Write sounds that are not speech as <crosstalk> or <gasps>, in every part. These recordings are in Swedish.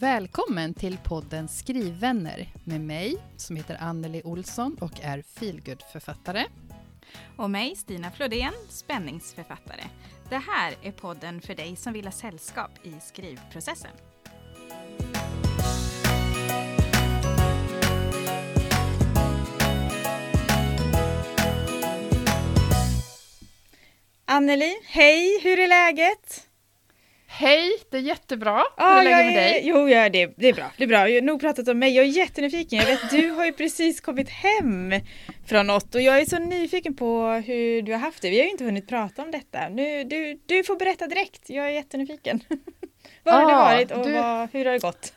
Välkommen till podden Skrivvänner med mig som heter Anneli Olsson och är feelgood-författare. Och mig, Stina Flodén, spänningsförfattare. Det här är podden för dig som vill ha sällskap i skrivprocessen. Anneli, hej, hur är läget? Hej, det är jättebra. Ah, Hur är läget med dig? Jo, ja, det, det är bra. Det är bra. Jag har nog pratat om mig. Jag är jättenyfiken. Jag vet, du har ju precis kommit hem från något och jag är så nyfiken på hur du har haft det. Vi har ju inte hunnit prata om detta. Nu, du, du får berätta direkt. Jag är jättenyfiken. <laughs> Har ah, du varit och du... vad, hur har det gått?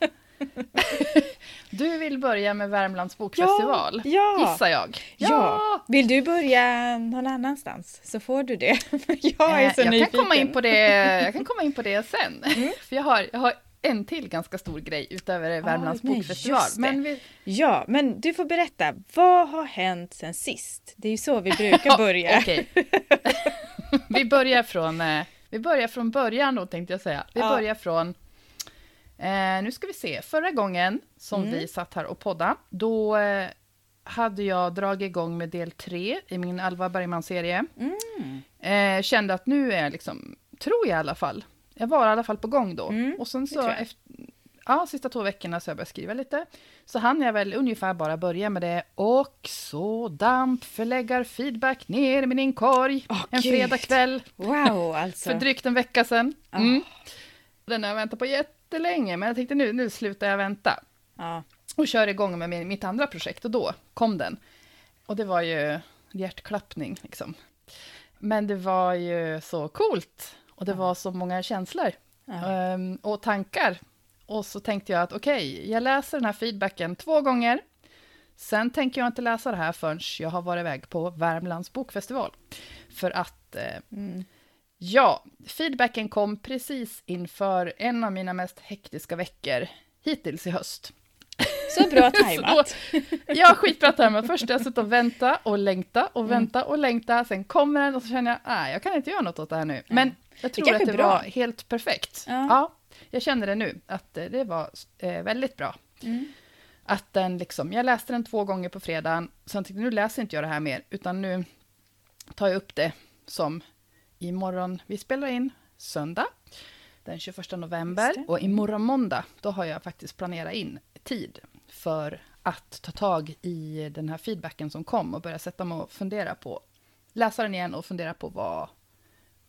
<laughs> Du vill börja med Värmlands bokfestival, ja, ja. gissar jag. Ja. ja. Vill du börja någon annanstans så får du det. <laughs> jag är så jag nyfiken. Kan komma in på det, jag kan komma in på det sen. <laughs> Mm. För jag har, jag har en till ganska stor grej utöver Värmlands ah, bokfestival. Men vi... Ja, men du får berätta. Vad har hänt sen sist? Det är ju så vi brukar börja. Vi, börjar från, eh, vi börjar från början då, tänkte jag säga. Vi börjar från Eh, nu ska vi se, förra gången som mm. vi satt här och podda, då eh, hade jag dragit igång med del tre i min Alva Bergman-serie. Mm. Eh, kände att nu är jag liksom, tror jag i alla fall, jag var i alla fall på gång då. Mm, och sen så, efter, ja, sista två veckorna så jag börjat skriva lite. Så hann jag väl ungefär bara börja med det. Och så damp förläggar feedback ner i min inkorg oh, en fredagkväll. Wow, alltså. <laughs> för drygt en vecka sedan. Mm. Oh. Den har jag väntat på jätte jättelänge, men jag tänkte nu, nu slutar jag vänta. Ja. Och kör igång med min, mitt andra projekt och då kom den. Och det var ju hjärtklappning liksom. Men det var ju så coolt och det ja. var så många känslor um, och tankar. Och så tänkte jag att okej, okay, jag läser den här feedbacken två gånger. Sen tänker jag inte läsa det här förrän jag har varit iväg på Värmlands bokfestival. För att eh, mm. Ja, feedbacken kom precis inför en av mina mest hektiska veckor hittills i höst. Så bra <laughs> tajmat! ja, skitbra tajmat. Först har jag suttit och vänta och längta och mm. vänta och längta, sen kommer den och så känner jag, nej, jag kan inte göra något åt det här nu. Men jag tror det att det bra. var helt perfekt. Ja. ja. jag känner det nu, att det var eh, väldigt bra. Mm. Att den liksom, jag läste den två gånger på fredagen, så jag tänkte nu läser inte jag det här mer, utan nu tar jag upp det som imorgon, vi spelar in söndag den 21 november och imorgon måndag, då har jag faktiskt planerat in tid för att ta tag i den här feedbacken som kom och börja sätta mig och fundera på, läsa den igen och fundera på vad,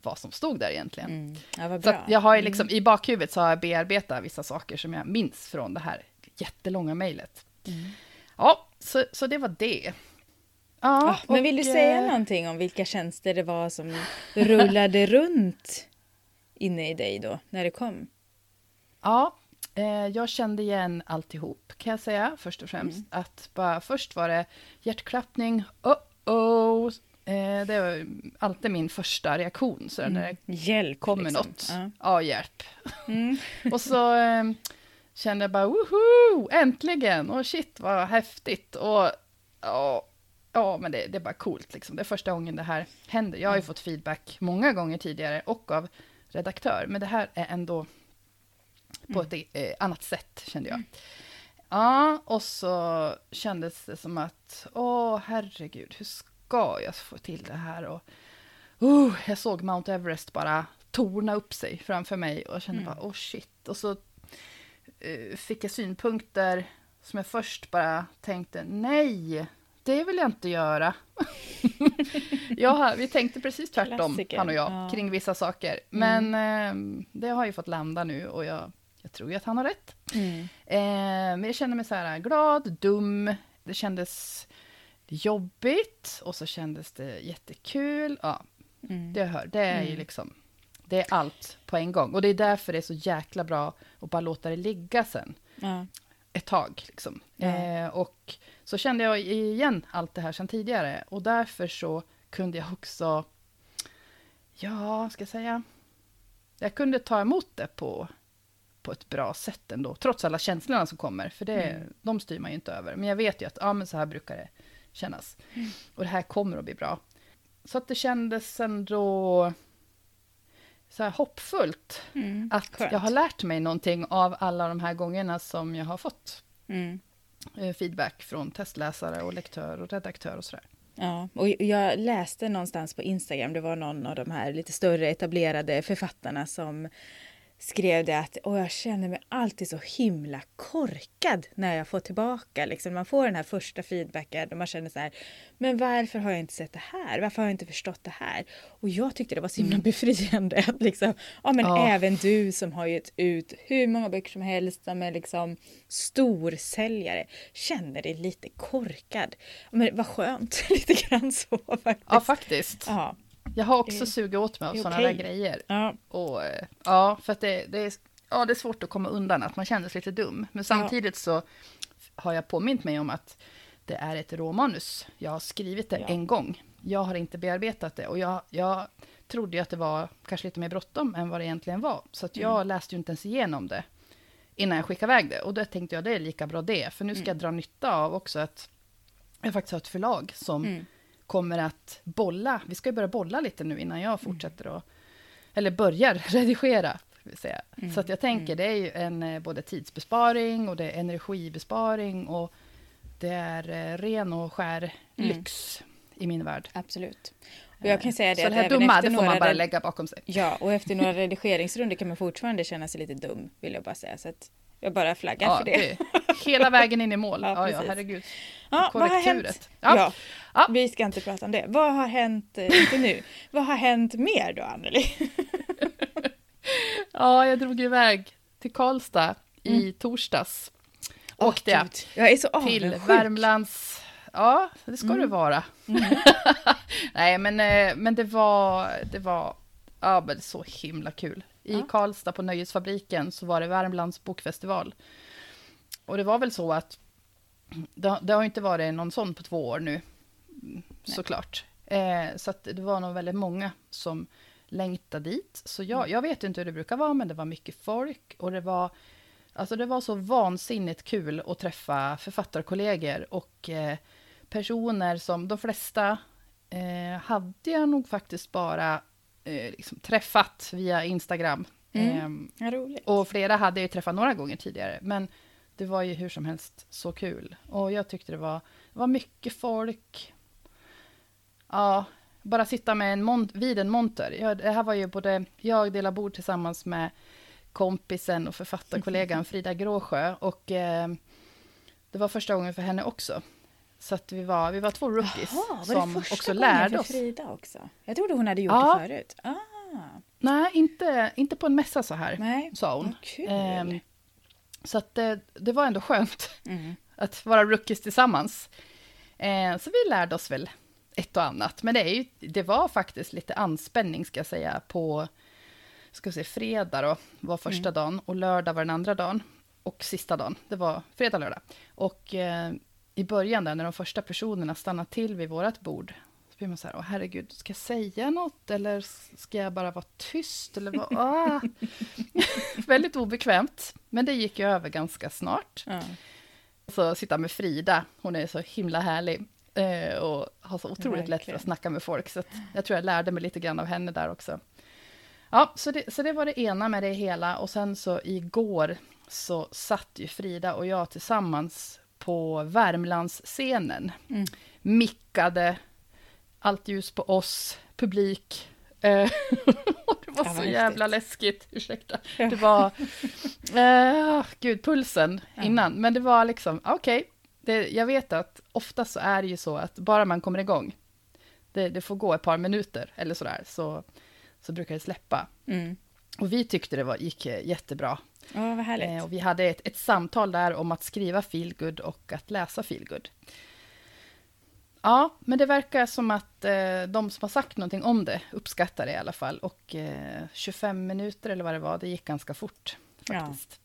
vad som stod där egentligen. Mm. Ja, så jag har liksom, mm. i bakhuvudet så har jag bearbetat vissa saker som jag minns från det här jättelånga mejlet. Mm. Ja, så, så det var det. Ja, ah, men vill du säga eh, någonting om vilka tjänster det var som rullade runt inne i dig då, när det kom? Ja, eh, jag kände igen alltihop, kan jag säga, först och främst. Mm. Att bara, först var det hjärtklappning, oh-oh, eh, det var alltid min första reaktion, så mm. när det hjälp, kommer liksom. något. Ja, ja hjälp. Mm. <laughs> och så eh, kände jag bara, woho, äntligen, och shit vad häftigt. Och, och Ja, men det, det, är bara coolt. Liksom. Det är första gången det här händer. Jag har ju mm. fått feedback många gånger tidigare och av redaktör, men det här är ändå på ett mm. eh, annat sätt, kände jag. Mm. Ja, och så kändes det som att, åh herregud, hur ska jag få till det här? Och, uh, jag såg Mount Everest bara torna upp sig framför mig och kände mm. bara, åh shit. Och så uh, fick jag synpunkter som jag först bara tänkte, nej, det vill jag inte göra. <laughs> ja, vi tänkte precis tvärtom, Klassiker. han och jag, ja. kring vissa saker. Men mm. eh, det har ju fått landa nu och jag, jag tror ju att han har rätt. Mm. Eh, men jag kände mig så här glad, dum, det kändes jobbigt och så kändes det jättekul. Ja, mm. det hör, det är ju mm. liksom, det är allt på en gång. Och det är därför det är så jäkla bra att bara låta det ligga sen. Ja. Ett tag liksom. Eh, och så kände jag igen allt det här sedan tidigare. Och därför så kunde jag också, ja, ska jag säga, jag kunde ta emot det på, på ett bra sätt ändå, trots alla känslorna som kommer, för det, mm. de styr man ju inte över. Men jag vet ju att, ja men så här brukar det kännas. Mm. Och det här kommer att bli bra. Så att det kändes ändå så här hoppfullt Mm. att Skönt. jag har lärt mig någonting av alla de här gångerna som jag har fått Mm. Eh, feedback från testläsare och lektör och redaktör och sådär. Ja, och jag läste någonstans på Instagram, det var någon av de här lite större etablerade författarna som skrev det att och jag känner mig alltid så himla korkad när jag får tillbaka. Liksom, man får den här första feedbacken och man känner så här, men varför har jag inte sett det här? Varför har jag inte förstått det här? Och jag tyckte det var så himla befriande att liksom, ja men Ja. även du som har gett ut hur många böcker som helst, som är liksom storsäljare, känner dig lite korkad. Men vad skönt, <laughs> lite grann så faktiskt. Ja, faktiskt. Ja. Jag har också sugit åt mig av sådana okej. där grejer. Ja. Och, eh, ja, för att det, det, är, ja, det är svårt att komma undan att man känner sig lite dum. Men samtidigt så har jag påmint mig om att det är ett råmanus. Jag har skrivit det Ja. en gång. Jag har inte bearbetat det och jag, jag trodde ju att det var kanske lite mer bråttom än vad det egentligen var. Så att jag läste ju inte ens igenom det innan jag skickade iväg det. Och då tänkte jag det är lika bra det, för nu ska jag dra nytta av också att jag faktiskt har ett förlag som Mm. Kommer att bolla. Vi ska ju börja bolla lite nu innan jag fortsätter att, eller börjar <laughs> redigera. Säga. Så att jag tänker, det är ju en eh, både tidsbesparing och det är energibesparing och det är eh, ren och skär lyx i min värld. Absolut. Och jag kan säga det Så att det här dumma, det får man bara lägga bakom sig. Ja, och efter några <laughs> redigeringsrunder kan man fortfarande känna sig lite dum, vill jag bara säga. Så att jag bara flaggar Ja, för det. det. Hela vägen in i mål. <laughs> Ja, Ja, herregud. Ja, vad har hänt? Ja. Ja. Ja. vi ska inte prata om det. Vad har hänt, eh, inte nu, vad har hänt mer då Anneli? <laughs> Ja, jag drog iväg till Karlstad i torsdags. Åkte Åh, jag Jag är så till avundsjuk. Värmlands... Ja, det ska Mm. det vara. <laughs> Nej, men, eh, men det var, det var ja, men så himla kul. I Ja. Karlstad på Nöjesfabriken så var det Värmlands bokfestival. Och det var väl så att det, det har inte varit någon sån på två år nu, mm, såklart. Eh, så det var nog väldigt många som längtade dit. Så jag, jag vet inte hur det brukar vara, men det var mycket folk och det var Alltså det var så vansinnigt kul att träffa författarkollegor och eh, personer som de flesta eh, hade jag nog faktiskt bara eh, liksom träffat via Instagram. Mm. Ehm, Ja, roligt. och flera hade jag ju träffat några gånger tidigare, men det var ju hur som helst så kul. Och jag tyckte det var, det var mycket folk. Ja, bara sitta med en mont- vid en monter. Jag, det här var ju både, jag delade bord tillsammans med kompisen och författarkollegan <laughs> Frida Gråsjö. Och eh, det var första gången för henne också. Så att vi var, vi var två rookies Jaha, var som det också lärde oss. Frida också? Jag trodde hon hade gjort Ja. det förut. Ah, Nej, inte, inte på en mässa så här, nej, sa hon. Ehm, så att det, det var ändå skönt Mm. att vara rookies tillsammans. Eh, så vi lärde oss väl ett och annat. Men det, är ju, det var faktiskt lite anspänning ska jag säga på ska vi se, fredag då var första dagen och lördag var den andra dagen. Och sista dagen, det var fredag, lördag. Och eh, i början där när de första personerna stannade till vid vårt bord så blir man så här, åh herregud, ska jag säga något eller ska jag bara vara tyst? Eller vad? <laughs> Ah. <laughs> Väldigt obekvämt, men det gick ju över ganska snart. Ja. Så sitta med Frida, hon är så himla härlig. Eh, och har så otroligt lätt för Verkligen. att snacka med folk. Så jag tror jag lärde mig lite grann av henne där också. Ja, så det, så det var det ena med det hela. Och sen så igår så satt ju Frida och jag tillsammans på Värmlandsscenen. Mm. Mickade, allt ljus på oss, publik. Eh, <laughs> det var Ja, så vad jävla läskigt, ursäkta. Ja. Det var, eh, gud, pulsen Ja. innan. Men det var liksom, okej, det, jag vet att ofta så är det ju så att bara man kommer igång, det, det får gå ett par minuter eller sådär, så, så brukar det släppa. Mm. Och vi tyckte det var, gick eh, jättebra. Ja, vad härligt. Eh, och vi hade ett, ett samtal där om att skriva feelgood och att läsa feelgood. Ja, men det verkar som att eh, de som har sagt någonting om det uppskattar det i alla fall. Och eh, 25 minuter eller vad det var, det gick ganska fort faktiskt.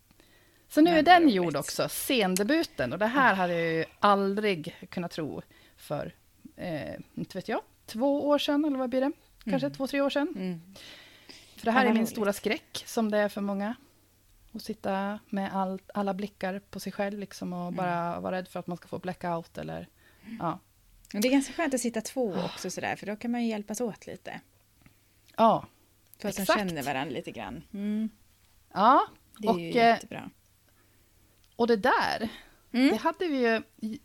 Så nu Men är den roligt. gjord också, scendebuten. Och det här hade jag ju aldrig kunnat tro för, eh, inte vet jag, två år sedan eller vad blir det? Kanske Mm. två, tre år sedan. Mm. För det här Ja, är min stora skräck, som det är för många. Att sitta med all, alla blickar på sig själv liksom Mm. och bara vara rädd för att man ska få blackout eller... Ja. Men Det är ganska skönt att sitta två också sådär, för då kan man ju hjälpas åt lite. ja. Två som Exakt. känner varandra lite grann. Mm. Ja, Det är och, ju eh, jättebra. och det där, Mm. det hade vi ju,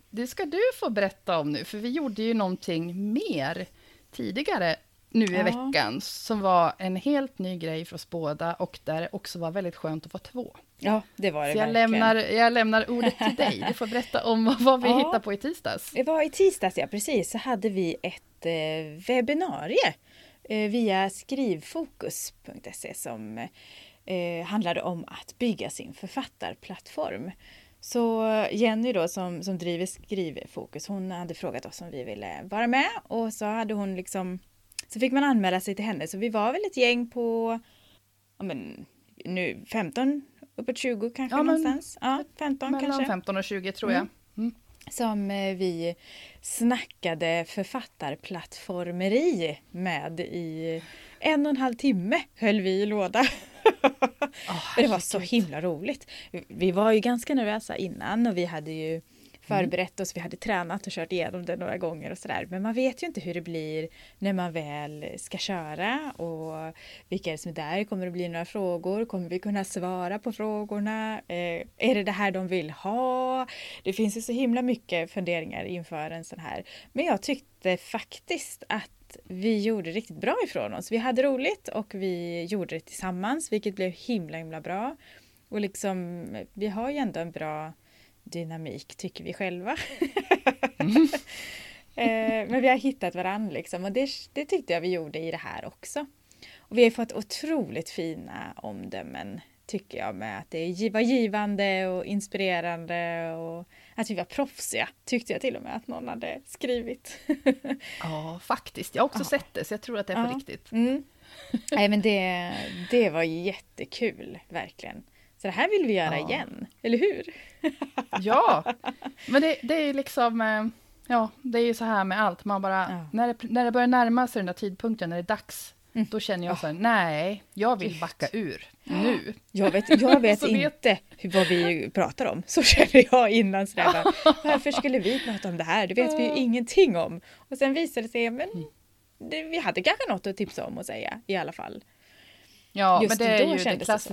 det ska du få berätta om nu, för vi gjorde ju någonting mer tidigare nu i Ja. veckan, som var en helt ny grej för oss båda och där det också var väldigt skönt att vara två. Ja, det var det Så jag verkligen. lämnar, jag lämnar ordet till dig, du får berätta om vad vi Ja. hittade på i tisdags. Det var i tisdags, ja precis, så hade vi ett eh, webbinarie eh, via skrivfokus.se som eh, handlade om att bygga sin författarplattform. Så Jenny då som, som driver Skrivfokus, hon hade frågat oss om vi ville vara med och så hade hon liksom så fick man anmäla sig till henne så vi var väl ett gäng på ja, men, nu 15 uppåt 20 kanske Ja, men någonstans. Ja, 15 Mellan kanske. 15 och 20 tror jag. Mm. Som eh, vi snackade författarplattformeri med i en och en halv timme höll vi i låda. Åh, <laughs> det var så himla roligt. Vi var ju ganska nervösa innan och vi hade ju förberett oss, vi hade tränat och kört igenom det några gånger och sådär. Men man vet ju inte hur det blir när man väl ska köra och vilka är det som är där? Kommer det bli några frågor? Kommer vi kunna svara på frågorna? Eh, är det det här de vill ha? Det finns ju så himla mycket funderingar inför en sån här. Men jag tyckte faktiskt att vi gjorde riktigt bra ifrån oss. Vi hade roligt och vi gjorde det tillsammans, vilket blev himla himla bra. Och liksom, vi har ju ändå en bra dynamik tycker vi själva. <laughs> Eh, Men vi har hittat varandra liksom och det, det tyckte jag vi gjorde i det här också. Och vi har fått otroligt fina omdömen tycker jag med att det var givande och inspirerande och att vi var proffsiga tyckte jag till och med att någon hade skrivit. Ja, faktiskt. Jag har också Ja. sett det, så jag tror att det är på Ja. riktigt. Mm. Nej men det, det var jättekul verkligen. Så det här vill vi göra Ja. igen, eller hur? <laughs> Ja, men det, det är ju liksom... eh, Ja, det är ju så här med allt. Man bara, Ja. när, det, när det börjar närma sig den där tidpunkten, när det är dags, Mm. då känner jag Ja. så här, nej, jag vill backa ur nu. <gasps> Jag vet, jag vet <laughs> Så inte hur, vad vi pratar om. Så <laughs> känner jag innan. Sådär, bara, Varför skulle vi prata om det här? Det vet vi ju ingenting om. Och sen visade det sig men Mm. det, vi hade kanske något att tipsa om och säga i alla fall. Ja, Just men det är ju det det så.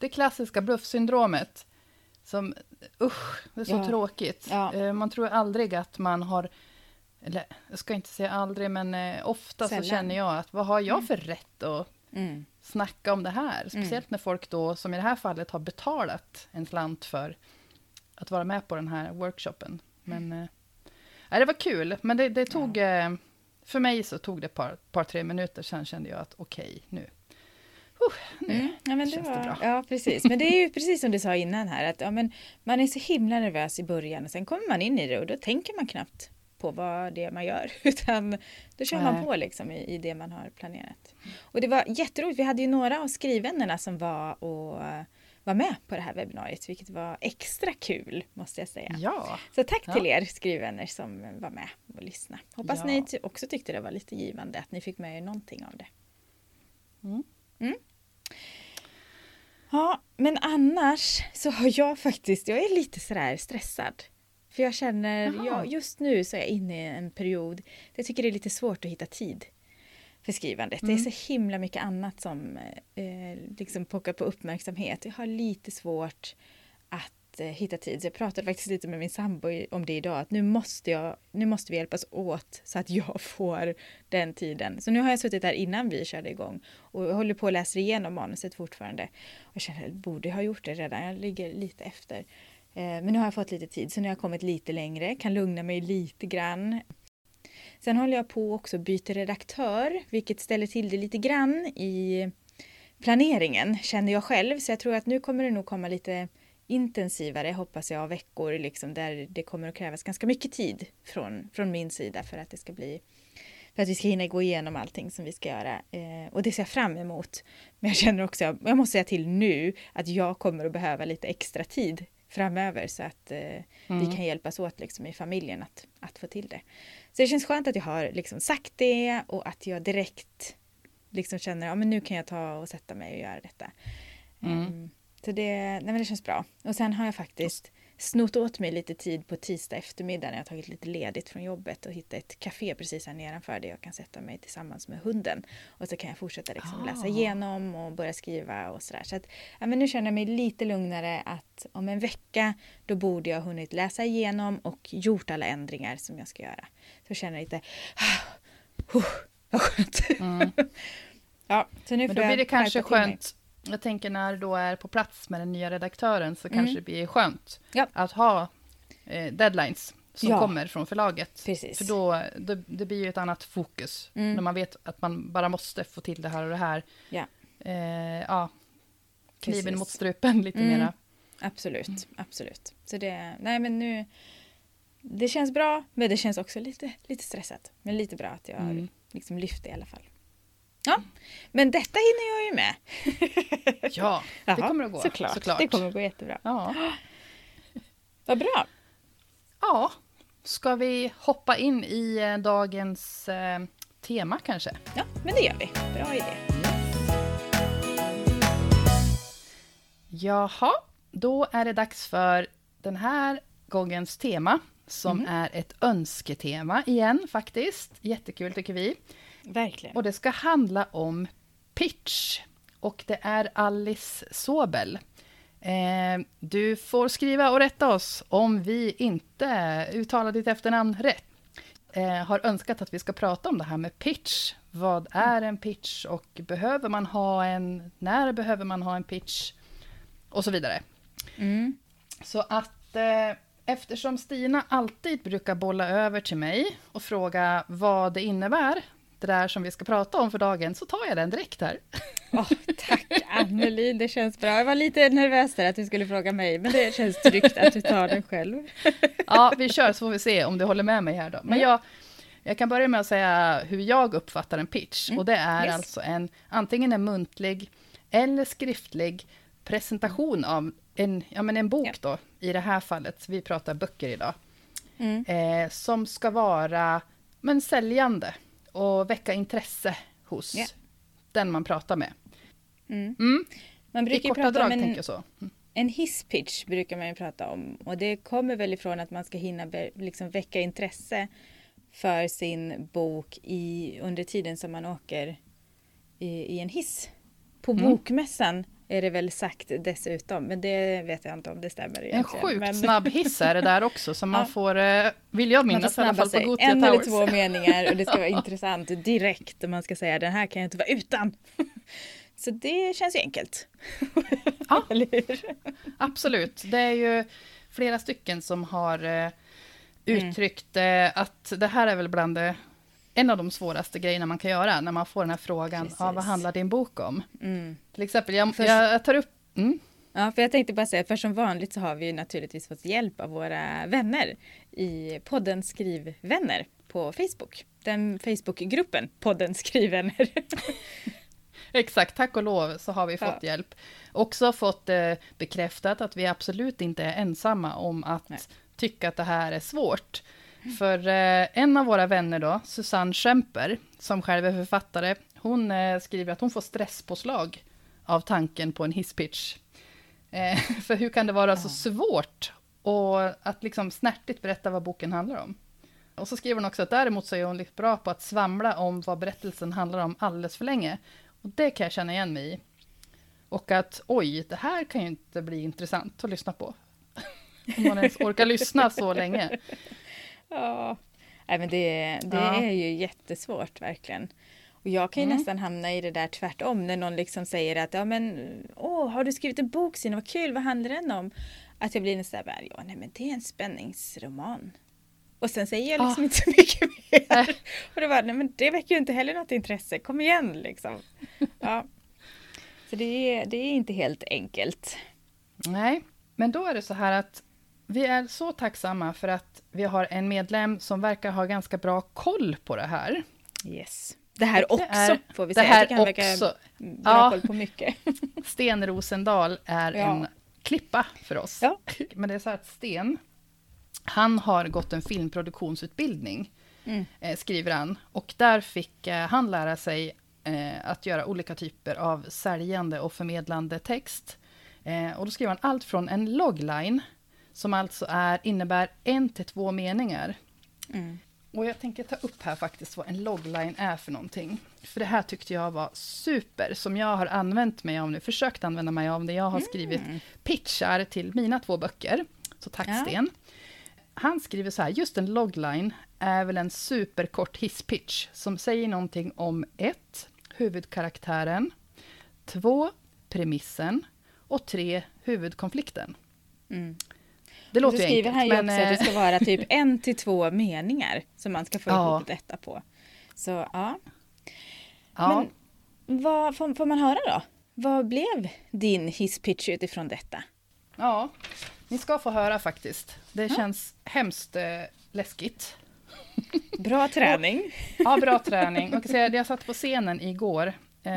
Det klassiska bluffsyndromet. Som, usch, det är så Ja. tråkigt. Ja. Eh, Man tror aldrig att man har, eller jag ska inte säga aldrig, men eh, ofta Sällan. så känner jag att vad har jag för rätt att Mm. snacka om det här? Speciellt när folk då, som i det här fallet, har betalat en slant för att vara med på den här workshopen. Men eh, nej, det var kul, men det, det tog, eh, för mig så tog det ett par, par, tre minuter, sen kände jag att okej, nu. Uh, Mm. Ja, men det det var, bra. ja, precis. Men det är ju precis som du sa innan här att ja, men man är så himla nervös i början och sen kommer man in i det och då tänker man knappt på vad det är man gör <laughs> utan då kör man på liksom i, i det man har planerat. Och det var jätteroligt. Vi hade ju några av skrivvännerna som var och eh, var med på det här webbinariet vilket var extra kul måste jag säga. Ja, Så tack Ja. till er skrivvänner som var med och lyssnade. Hoppas Ja. ni också tyckte det var lite givande att ni fick med er någonting av det. Mm. Mm. Ja, men annars så har jag faktiskt, jag är lite sådär stressad. För jag känner, Jaha. ja, just nu så är jag inne i en period där jag tycker det är lite svårt att hitta tid för skrivandet. Det är Mm. så himla mycket annat som eh, liksom pockar på uppmärksamhet. Jag har lite svårt att eh, hitta tid. Så jag pratade faktiskt lite med min sambo om det idag. Att nu måste, jag, nu måste vi hjälpas åt så att jag <laughs> får den tiden. Så nu har jag suttit där innan vi körde igång. Och jag håller på att läsa igenom manuset fortfarande. Och jag känner att jag borde ha gjort det redan. Jag ligger lite efter. Eh, men nu har jag fått lite tid. Så nu har jag kommit lite längre. Kan lugna mig lite grann. Sen håller jag på också att byta redaktör. Vilket ställer till det lite grann i planeringen känner jag själv. Så jag tror att nu kommer det nog komma lite intensivare, hoppas jag, veckor liksom, där det kommer att krävas ganska mycket tid från, från min sida för att det ska bli för att vi ska hinna gå igenom allting som vi ska göra. Eh, och det ser jag fram emot. Men jag känner också, jag måste säga till nu, att jag kommer att behöva lite extra tid framöver så att eh, vi kan hjälpas åt liksom, i familjen att, att få till det. Så det känns skönt att jag har liksom, sagt det och att jag direkt liksom, känner att ja, men nu kan jag ta och sätta mig och göra detta. Mm. Ehm, så det, nej, men det känns bra. Och sen har jag faktiskt snott åt mig lite tid på tisdag eftermiddag när jag tagit lite ledigt från jobbet och hittat ett café precis här nedanför där jag kan sätta mig tillsammans med hunden. Och så kan jag fortsätta liksom läsa Ah. igenom och börja skriva och sådär. Så att ja, men nu känner jag mig lite lugnare att om en vecka då borde jag hunnit läsa igenom och gjort alla ändringar som jag ska göra. Så känner jag lite, <sighs> oh, vad skönt. Mm. <laughs> ja, så nu Men då blir det kanske skönt, jag tänker när du då är på plats med den nya redaktören så Mm. kanske det blir skönt Ja. att ha eh, deadlines som Ja. kommer från förlaget. Precis. För då, då det blir ju ett annat fokus. Mm. När man vet att man bara måste få till det här och det här. Ja. Eh, ja. Kniven Precis. mot strupen <laughs> lite Mm. mera. Absolut, Mm. absolut. Så det, nej men nu, det känns bra, men det känns också lite, lite stressat. Men lite bra att jag Mm. liksom lyft det i alla fall. Ja, men detta hinner jag ju med. <laughs> Ja, det Jaha, kommer att gå. Såklart, såklart. det kommer att gå jättebra. Ja. <gasps> Vad bra. ja, ska vi hoppa in i eh, dagens eh, tema kanske? Ja, men det gör vi. Bra idé. Jaha, då är det dags för den här gångens tema som Mhm. är ett önsketema igen faktiskt. Jättekul tycker vi. Verkligen. Och det ska handla om pitch. Och det är Alice Sobel. Eh, du får skriva och rätta oss om vi inte uttalar ditt efternamn rätt. Eh, har önskat att vi ska prata om det här med pitch. Vad är en pitch och behöver man ha en? När behöver man ha en pitch? Och så vidare. Mm. Så att eh, eftersom Stina alltid brukar bolla över till mig och fråga vad det innebär, det där som vi ska prata om för dagen, så tar jag den direkt här. Åh, tack Anneli, det känns bra. Jag var lite nervös där att du skulle fråga mig, men det känns tryggt att du tar den själv. <laughs> Ja, vi kör så får vi se om du håller med mig här då. Men Mm. jag, jag kan börja med att säga hur jag uppfattar en pitch. Och det är Mm. Yes. alltså en, antingen en muntlig eller skriftlig presentation av en, ja, men en bok Ja. då, i det här fallet, vi pratar böcker idag. Mm. eh, som ska vara men, säljande och väcka intresse hos Ja. den man pratar med. Mm. Mm. Man I brukar ju korta prata drag om en, tänker jag så. Mm. En hisspitch brukar man ju prata om och det kommer väl ifrån att man ska hinna be, liksom väcka intresse för sin bok i, under tiden som man åker i, i en hiss. På Mm. bokmässan är det väl sagt dessutom, men det vet jag inte om det stämmer En egentligen. sjukt men snabb hiss är det där också, så <laughs> man får, eh, vill jag minnas i alla fall, på sig. Gothia En eller Towers. två meningar och det ska vara <laughs> intressant direkt och man ska säga den här kan jag inte vara utan. <laughs> Så det känns ju enkelt. Ja. eller? Absolut, det är ju flera stycken som har eh, Mm. uttryckt eh, att det här är väl bland det, en av de svåraste grejerna man kan göra när man får den här frågan, ja, vad handlar din bok om? Mm. Till exempel, jag, Först- jag tar upp... Mm, Ja, för jag tänkte bara säga, för som vanligt så har vi ju naturligtvis fått hjälp av våra vänner i podden Skrivvänner på Facebook. Den Facebookgruppen podden Skrivvänner. <laughs> Exakt, tack och lov så har vi fått Ja. hjälp. Också fått eh, bekräftat att vi absolut inte är ensamma om att Nej. tycka att det här är svårt. För eh, en av våra vänner då, Susanne Schemper, som själv är författare, hon eh, skriver att hon får stresspåslag av tanken på en hisspitch. Eh, <laughs> för hur kan det vara så svårt och att liksom snärtigt berätta vad boken handlar om? Och så skriver hon också att däremot så är hon lite bra på att svamla om vad berättelsen handlar om alldeles för länge. Och det kan jag känna igen mig i. Och att oj, det här kan ju inte bli intressant att lyssna på. <laughs> Om man ens orkar lyssna så länge. Ja, Nej, men det, det Ja. är ju jättesvårt verkligen. Och jag kan ju Mm. nästan hamna i det där tvärtom när någon liksom säger att ja men åh, har du skrivit en bok Sina, vad kul, vad handlar den om? Att jag blir nästan bara, ja nej men det är en spänningsroman. Och sen säger jag liksom Ah. inte så <laughs> mycket mer. Nej. Och det var, nej men det väcker ju inte heller något intresse, kom igen liksom. <laughs> Ja. Så det är, det är inte helt enkelt. Nej, men då är det så här att vi är så tacksamma för att vi har en medlem som verkar ha ganska bra koll på det här. Yes. Det här också det är- får vi Det säga. Jag här han verkar också. bra Ja. koll på mycket. <laughs> Sten Rosendal är Ja. en klippa för oss. Ja. Men det är så här att Sten, han har gått en filmproduktionsutbildning, Mm. eh, skriver han. Och där fick eh, han lära sig eh, att göra olika typer av säljande och förmedlande text. Och då skriver han allt från en logline, som alltså är, innebär en till två meningar. Mm. Och jag tänker ta upp här faktiskt vad en logline är för någonting. För det här tyckte jag var super, som jag har använt mig av nu, försökt använda mig av när jag har skrivit pitchar till mina två böcker. Så tack Ja. Sten. Han skriver så här, just en logline är väl en superkort hisspitch som säger någonting om ett, huvudkaraktären, två, premissen och tre, huvudkonflikten. Mm. Det Och låter ju skriver enkelt, ju men... också att det eh, ska vara <laughs> typ en till två meningar som man ska få Ja. ihop detta på. Så ja. ja. Men vad får, får man höra då? Vad blev din hisspitch utifrån detta? Ja, ni ska få höra faktiskt. Det känns hemskt eh, läskigt. <laughs> Bra träning. Ja, bra träning. Man kan säga, jag satt på scenen igår, eh,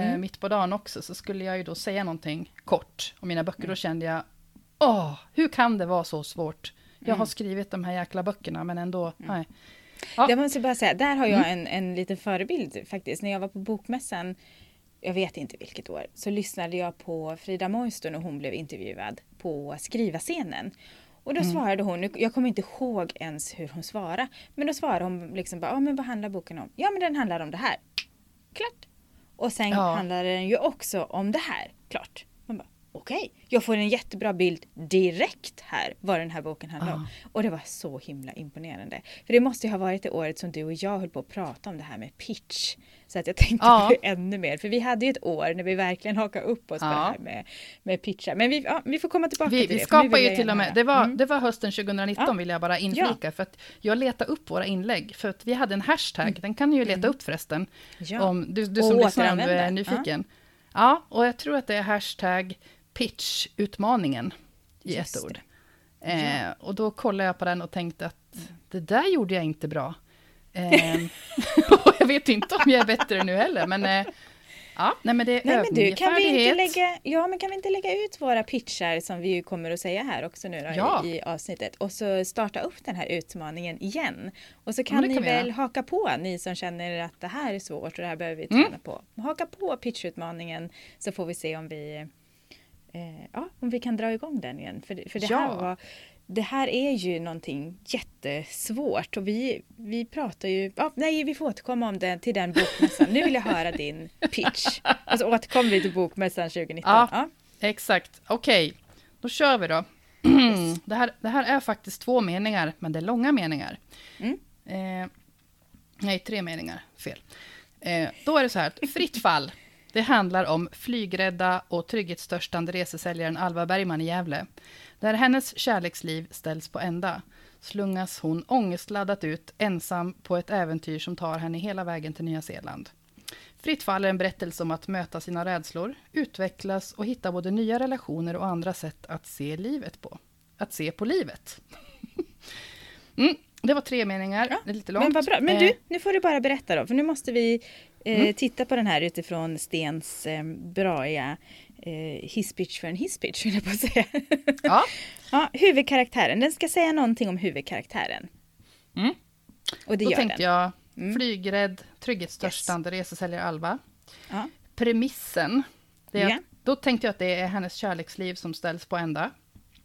Mm. mitt på dagen också, så skulle jag ju då säga någonting kort om mina böcker. Då kände jag, åh, hur kan det vara så svårt? Jag har skrivit de här jäkla böckerna, men ändå, nej. Ja. Jag måste bara säga, där har jag en, en liten förebild faktiskt. När jag var på Bokmässan, jag vet inte vilket år, så lyssnade jag på Frida Moisto när hon blev intervjuad på skriva-scenen. Och då svarade hon, jag kommer inte ihåg ens hur hon svarade, men då svarade hon liksom bara, ja men vad handlar boken om? Ja men den handlar om det här. Klart. Och sen Ja. handlar den ju också om det här. Klart. Okej, jag får en jättebra bild direkt här vad den här boken handlar om. Och det var så himla imponerande. För det måste ju ha varit det året som du och jag höll på att prata om det här med pitch. Så att jag tänkte Ja. på det ännu mer. För vi hade ju ett år när vi verkligen hakade upp oss på Ja. det här med, med pitchar. Men vi, ja, vi får komma tillbaka Vi, till vi det. skapar vill ju till och med, det var, Mm. det var hösten 2019 Ja. vill jag bara inflika, för att jag letade upp våra inlägg, för att vi hade en hashtag, den kan ni ju leta upp förresten, Mm. Ja. om du, du som lyssnar är nyfiken. Ja. och jag tror att det är hashtag pitchutmaningen i Just ett ord. Eh, och då kollade jag på den och tänkte att det där gjorde jag inte bra. Eh, <laughs> <laughs> och jag vet inte om jag är bättre nu heller, men eh, ja, nej men det är Nej men du, kan vi, inte lägga, ja, men kan vi inte lägga ut våra pitchar som vi ju kommer att säga här också nu då, Ja. i, i avsnittet och så starta upp den här utmaningen igen. Och så Ja, kan det ni kan väl haka på, ni som känner att det här är svårt och det här behöver vi Mm. träna på. Haka på pitchutmaningen så får vi se om vi, eh, ja, om vi kan dra igång den igen. För, för det, här Ja. var, det här är ju någonting jättesvårt och vi, vi pratar ju, ja, nej vi får återkomma om den, till den bokmässan. Nu vill jag höra din pitch. Och så återkommer vi till bokmässan 2019. Ja. Ja. Exakt, okej, då kör vi då. <clears throat> det, här, det här är faktiskt två meningar, men det är långa meningar. Mm. Eh, nej, tre meningar, fel. Eh, då är det så här, fritt fall, det handlar om flygrädda och trygghetstörstande resesäljaren Alva Bergman i Gävle. Där hennes kärleksliv ställs på ända slungas hon ångestladdat ut ensam på ett äventyr som tar henne hela vägen till Nya Zeeland. Fritt fall är en berättelse om att möta sina rädslor, utvecklas och hitta både nya relationer och andra sätt att se livet på. Att se på livet. <laughs> Mm, det var tre meningar, Ja, det är lite långt. Men vad bra. Men Eh, du, nu får du bara berätta då, för nu måste vi eh, Mm. titta på den här utifrån Stens eh, braiga eh, hisspitch för en hisspitch, vill jag bara säga. <laughs> Ja, ja, huvudkaraktären, den ska säga någonting om huvudkaraktären. Mm. Och det då gör tänkte den. jag Mm. flygrädd, trygghetstörstande resesäljare Alva. Ja. Premissen, det är Ja. att, då tänkte jag att det är hennes kärleksliv som ställs på ända.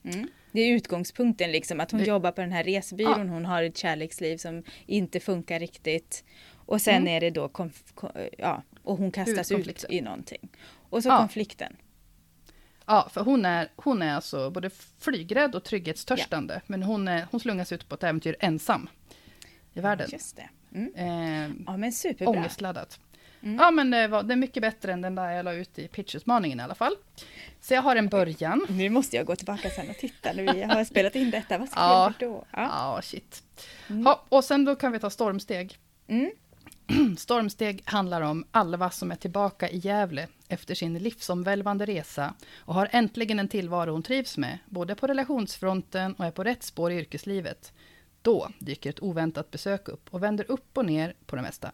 Mm. Det är utgångspunkten liksom, att hon Det- jobbar på den här resebyrån, hon har ett kärleksliv som inte funkar riktigt. Och sen Mm. är det då, ja, och hon kastas ut i någonting. Och så Ja. konflikten. Ja, för hon är, hon är alltså både flygrädd och trygghetstörstande. Men hon, är, hon slungas ut på ett äventyr ensam i världen. Just det. Mm. Eh, Ja men superbra. ångestladdat. Mm. Ja, men det, var, det är mycket bättre än den där jag la ut i pitchutmaningen i alla fall. Så jag har en början. Nu måste jag gå tillbaka sen och titta när vi har spelat in detta. Vad skrev <laughs> Ja. vi då? Ja. Ja, shit. Mm. Ja, och sen då kan vi ta stormsteg. Mm. <clears throat> Stormsteg handlar om Alva som är tillbaka i Gävle efter sin livsomvälvande resa och har äntligen en tillvaro hon trivs med, både på relationsfronten och är på rätt spår i yrkeslivet. Då dyker ett oväntat besök upp och vänder upp och ner på det mesta.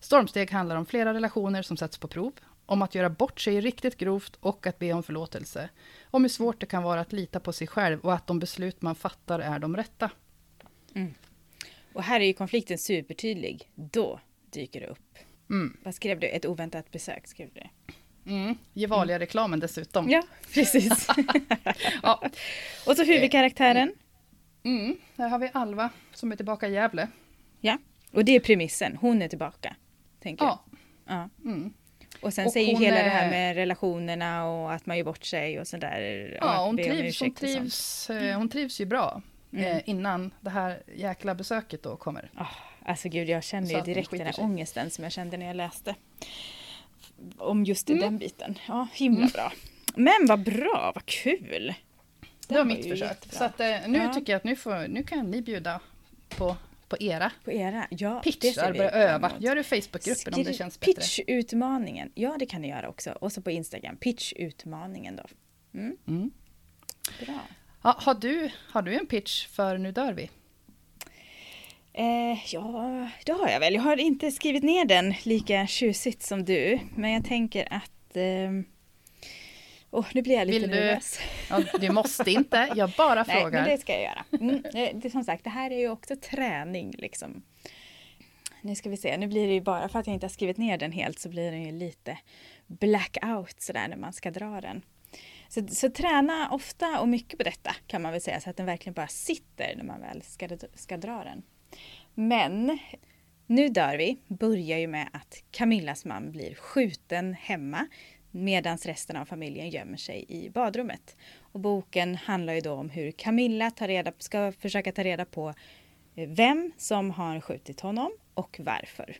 Stormsteg handlar om flera relationer som sätts på prov, om att göra bort sig riktigt grovt och att be om förlåtelse. Om hur svårt det kan vara att lita på sig själv och att de beslut man fattar är de rätta. Mm. Och här är ju konflikten supertydlig. Då dyker upp. Mm. Vad skrev du? Ett oväntat besök skrev du. Mm. Gevalia-reklamen dessutom. Ja, precis. <laughs> Ja. och så huvudkaraktären. Mm, här har vi Alva som är tillbaka i Gävle. Ja, och det är premissen. Hon är tillbaka. Tänker Ja. jag. Ja. Mm. Och sen Och säger ju hela är- det här med relationerna och att man gör bort sig och sådär. Ja, hon trivs, hon, trivs, eh, hon trivs ju bra Mm. eh, innan det här jäkla besöket då kommer. Ah, alltså gud, jag känner ju direkt den här sig. ångesten som jag kände när jag läste. Om just Mm. den biten. Ja, himla Mm. bra. Men vad bra, vad kul! Det var var mitt försök. jättebra. Så att, eh, nu Ja. tycker jag att nu, får, nu kan ni bjuda på, på era På era, ja pitchar, börja öva. Gör det i Facebookgruppen om det känns bättre. Pitchutmaningen, ja det kan ni göra också. Och så på Instagram, pitchutmaningen då. Mm, Mm. bra. Ja, har, du, har du en pitch för Nu dör vi? Eh, ja, det har jag väl. Jag har inte skrivit ner den lika tjusigt som du. Men jag tänker att... Eh, oh, nu blir jag lite Vill du- nervös. Ja, du måste inte, jag bara <laughs> Nej, frågar. men det ska jag göra. Mm, det, det, som sagt, det här är ju också träning liksom. Nu ska vi se, nu blir det ju bara för att jag inte har skrivit ner den helt så blir den ju lite blackout sådär när man ska dra den. Så, så träna ofta och mycket på detta kan man väl säga så att den verkligen bara sitter när man väl ska, ska dra den. Men Nu dör vi börjar ju med att Camillas man blir skjuten hemma medan resten av familjen gömmer sig i badrummet. Och boken handlar ju då om hur Camilla tar reda, ska försöka ta reda på eh, vem som har skjutit honom och varför.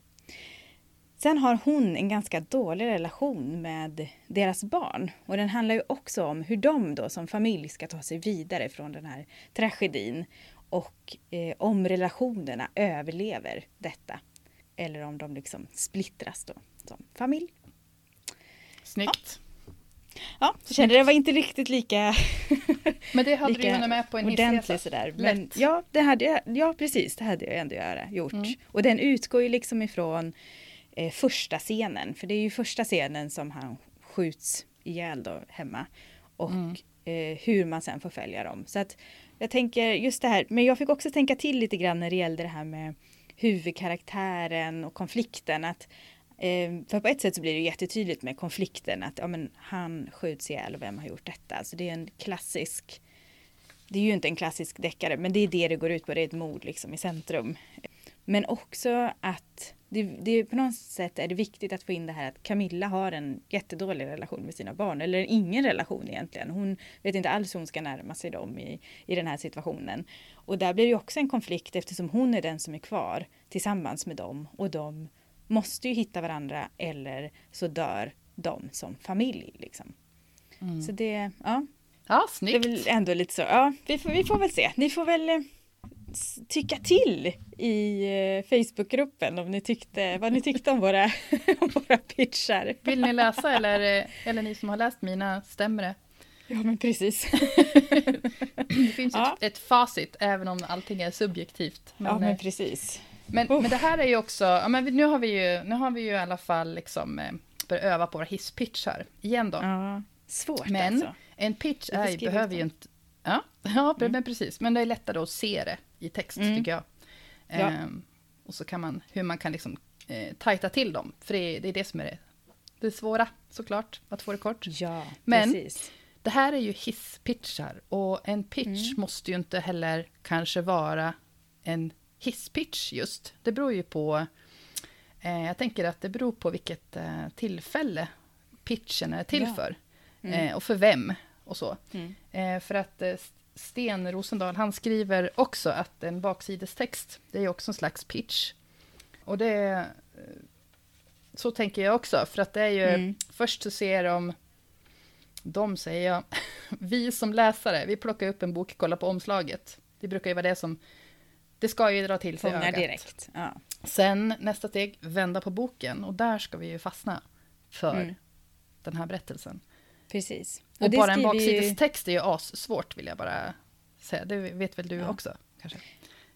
Sen har hon en ganska dålig relation med deras barn och den handlar ju också om hur de då som familj ska ta sig vidare från den här tragedin och eh, om relationerna överlever detta. Eller om de liksom splittras då som familj. Snyggt. Ja, så kände det var inte riktigt lika, <laughs> Men det hade du ju hunnit med på en hissresa. sådär. Men Lätt. ja, det hade jag, ja, precis, det hade jag ändå göra, gjort. Mm. Och den utgår ju liksom ifrån eh, första scenen, för det är ju första scenen som han skjuts ihjäl då hemma. Och Mm. eh, hur man sen får följa dem. Så att jag tänker just det här, men jag fick också tänka till lite grann när det gällde det här med huvudkaraktären och konflikten. Att, eh, för på ett sätt så blir det jättetydligt med konflikten att ja, men han skjuts ihjäl och vem har gjort detta? Alltså det är en klassisk det är ju inte en klassisk deckare, men det är det det går ut på. Det är ett mord liksom i centrum. Men också att det, det, på något sätt är det viktigt att få in det här att Camilla har en jättedålig relation med sina barn. Eller ingen relation egentligen. Hon vet inte alls hur hon ska närma sig dem i, i den här situationen. Och där blir det också en konflikt eftersom hon är den som är kvar tillsammans med dem. Och de måste ju hitta varandra eller så dör de som familj. Liksom. Mm. Så det, ja, Ja, det är snyggt. väl ändå lite så. Ja, vi får, vi får väl se. Ni får väl eh, tycka till i eh, Facebookgruppen om ni tyckte, vad ni tyckte om våra, <laughs> om våra pitchar. Vill ni läsa eller, eller ni som har läst mina, stämmer det? Ja, men precis. <laughs> Det finns Ja. ett, ett facit även om allting är subjektivt. Men, ja, men eh, precis. men, Uff. men det här är ju också, ja, men nu har vi ju, nu har vi ju i alla fall liksom eh, börjat öva på våra hisspitchar igen då. Ja, svårt Men alltså. en pitch är, behöver ju inte... Ja, <laughs> ja Mm. men precis. Men det är lättare att se det i text Mm. tycker jag. Ja. Ehm, och så kan man, hur man kan liksom eh, tajta till dem. För det är, det är det som är det, det svåra såklart, att få det kort. Ja, Men- precis. Det här är ju hisspitchar och en pitch Mm. måste ju inte heller kanske vara en hisspitch just. Det beror ju på, eh, jag tänker att det beror på vilket eh, tillfälle pitchen är till Ja. för. Mm. Eh, och för vem och så. Mm. Eh, för att eh, Sten Rosendahl, han skriver också att en baksidestext, det är också en slags pitch. Och det... eh, Så tänker jag också, för att det är ju... Mm. Först så ser de... De säger jag. <laughs> Vi som läsare, vi plockar upp en bok, kollar på omslaget. Det brukar ju vara det som... Det ska ju dra till sig Fångar ögat. direkt. Ja. Sen nästa steg, vända på boken. Och där ska vi ju fastna för Mm. den här berättelsen. Precis. Och, det bara en skriver ju- baksidestext är ju assvårt vill jag bara säga. Det vet väl du Ja. också? Kanske?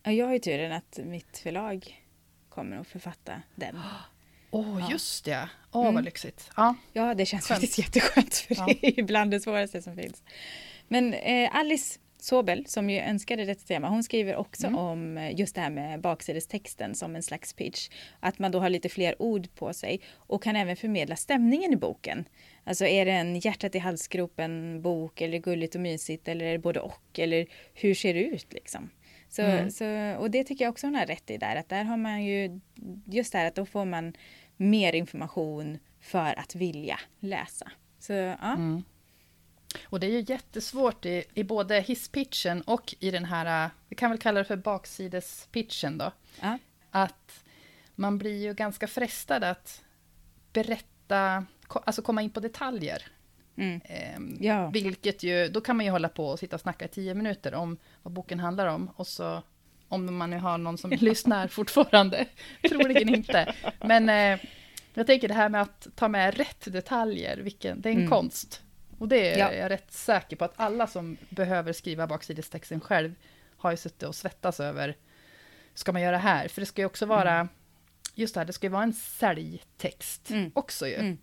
Ja, jag har ju turen att mitt förlag kommer att författa den. <gasps> Åh, Ja. just det. Åh, Mm. vad lyxigt. Ja. Ja, det känns Skönt. faktiskt jätteskönt för Ja. det är ju bland det svåraste som finns. Men eh, Alice Sobel, som ju önskade detta tema, hon skriver också Mm. om eh, just det här med baksidestexten som en slags pitch. Att man då har lite fler ord på sig och kan även förmedla stämningen i boken. Alltså är det en hjärtat i halsgropen bok eller gulligt och mysigt eller är det både och eller hur ser det ut liksom? Så, mm. så, och det tycker jag också hon har rätt i där att där har man ju just det här att då får man mer information för att vilja läsa. Så ja. Mm. Och det är ju jättesvårt i, i både hisspitchen och i den här, vi kan väl kalla det för baksidespitchen då. Ja. Att man blir ju ganska frestad att berätta, alltså komma in på detaljer. Mm. Eh, ja. Vilket ju, då kan man ju hålla på och sitta och snacka i tio minuter om vad boken handlar om. Och så, om man nu har någon som <laughs> lyssnar fortfarande, troligen inte. Men eh, jag tänker det här med att ta med rätt detaljer, vilken, det är en mm. konst. Och det är ja. jag rätt säker på att alla som behöver skriva baksidestexten själv har ju suttit och svettats över, ska man göra här? För det ska ju också vara, mm. just det här, det ska ju vara en säljtext mm. också ju. Mm.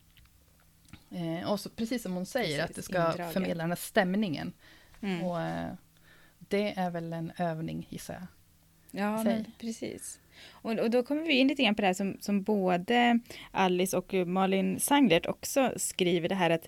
Eh, och så, precis som hon säger, precis, att det ska indragen. förmedla den här stämningen. Mm. Och eh, det är väl en övning, gissar jag. Ja, men, precis. Och, och, då kommer vi in lite grann på det här som, som både Alice och Malin Sanglert också skriver det här att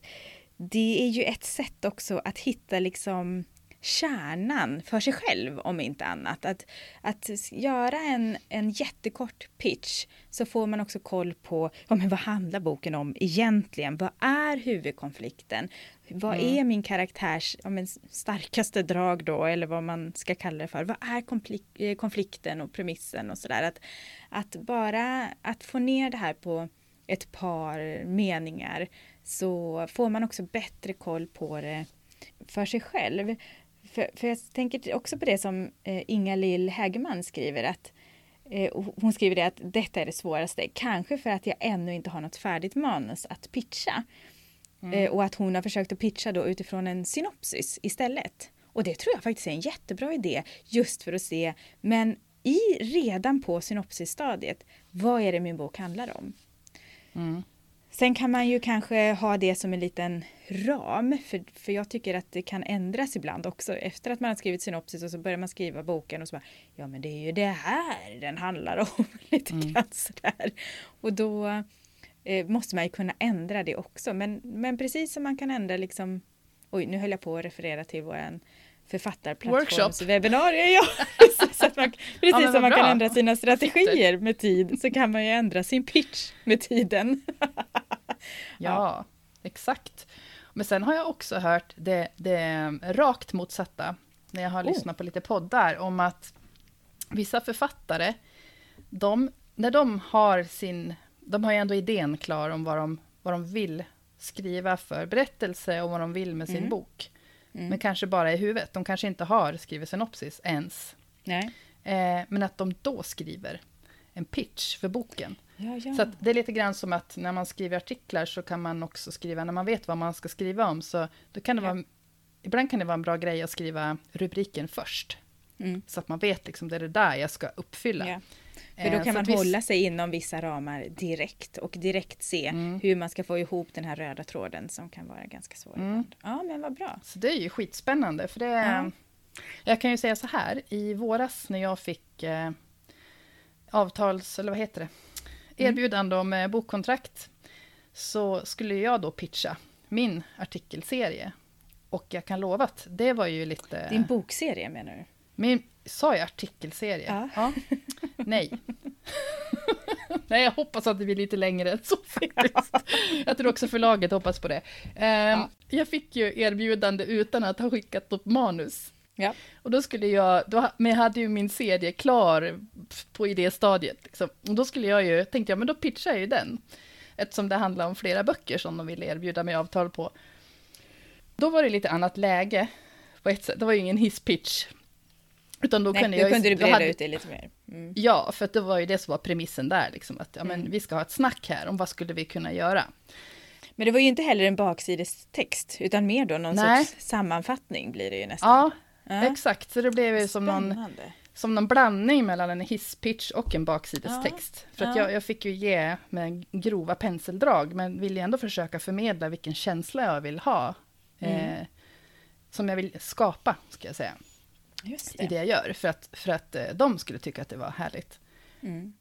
det är ju ett sätt också att hitta liksom kärnan för sig själv om inte annat. Att, att göra en, en jättekort pitch så får man också koll på ja, men vad handlar boken om egentligen? Vad är huvudkonflikten? Vad mm. är min karaktärs ja, men starkaste drag då eller vad man ska kalla det för? Vad är eh, konflikten och premissen och sådär? Att, att bara att få ner det här på ett par meningar så får man också bättre koll på det för sig själv. För, för jag tänker också på det som eh, Inga Lill Hägerman skriver att eh, hon skriver det att detta är det svåraste, kanske för att jag ännu inte har något färdigt manus att pitcha. Mm. Eh, och att hon har försökt att pitcha då utifrån en synopsis istället. Och det tror jag faktiskt är en jättebra idé just för att se, men i redan på synopsisstadiet, vad är det min bok handlar om? Mm. Sen kan man ju kanske ha det som en liten ram, för, för jag tycker att det kan ändras ibland också. Efter att man har skrivit synopsis och så börjar man skriva boken och så bara, ja men det är ju det här den handlar om. <laughs> Lite mm. grann sådär. Och då eh, måste man ju kunna ändra det också. Men, men precis som man kan ändra liksom, oj nu höll jag på att referera till våran författarplattformswebbinarier. Ja, <laughs> så att man, precis ja, som man bra. kan ändra sina strategier med tid så kan man ju ändra sin pitch med tiden. ja, <laughs> ja, exakt. Men sen har jag också hört det, det rakt motsatta när jag har oh. lyssnat på lite poddar om att vissa författare, de, när de har sin, de har ju ändå idén klar om vad de, vad de vill skriva för berättelse och vad de vill med sin mm. bok. Mm. Men kanske bara i huvudet. De kanske inte har skrivit synopsis ens. Nej. Eh, men att de då skriver en pitch för boken. Ja, ja. Så det är lite grann som att när man skriver artiklar så kan man också skriva, när man vet vad man ska skriva om, så då kan det ja. vara, ibland kan det vara en bra grej att skriva rubriken först. Mm. Så att man vet liksom, det är det där jag ska uppfylla. För då eh, kan man hålla sig inom vissa ramar direkt och direkt se mm. hur man ska få ihop den här röda tråden som kan vara ganska svår mm. Ja, men vad bra. Så det är ju skitspännande, för det... Ja. Jag kan ju säga så här, i våras när jag fick eh, avtals, eller vad heter det, mm. erbjudande om eh, bokkontrakt, så skulle jag då pitcha min artikelserie. Och jag kan lova att det var ju lite... Din bokserie menar du? Min, sa jag artikelserie? Ja. ja. <laughs> Nej. <laughs> Nej, jag hoppas att det blir lite längre än så faktiskt. Jag tror också förlaget hoppas på det. Um, ja. Jag fick ju erbjudande utan att ha skickat upp manus. Ja. Och då skulle jag, då, men jag hade ju min serie klar på idéstadiet. Liksom. Och då skulle jag ju, tänkte jag, men då pitchar jag ju den. Eftersom det handlar om flera böcker som de ville erbjuda mig avtal på. Då var det lite annat läge. På ett sätt. Det var ju ingen hisspitch utan då Nej, kunde jag kunde du breda hade, ut det lite mer. Mm. Ja, för det var ju det som var premissen där, liksom, att ja, men mm. vi ska ha ett snack här om vad skulle vi kunna göra. Men det var ju inte heller en baksidestext, utan mer då någon Nej. sorts sammanfattning blir det ju nästan. Ja, ja. exakt. Så det blev ju som någon, som någon blandning mellan en hisspitch och en baksidestext. Ja. För att jag, jag fick ju ge med grova penseldrag, men vill ju ändå försöka förmedla vilken känsla jag vill ha. Mm. Eh, som jag vill skapa, ska jag säga det. i det jag gör, för att, för att eh, de skulle tycka att det var härligt. Mm.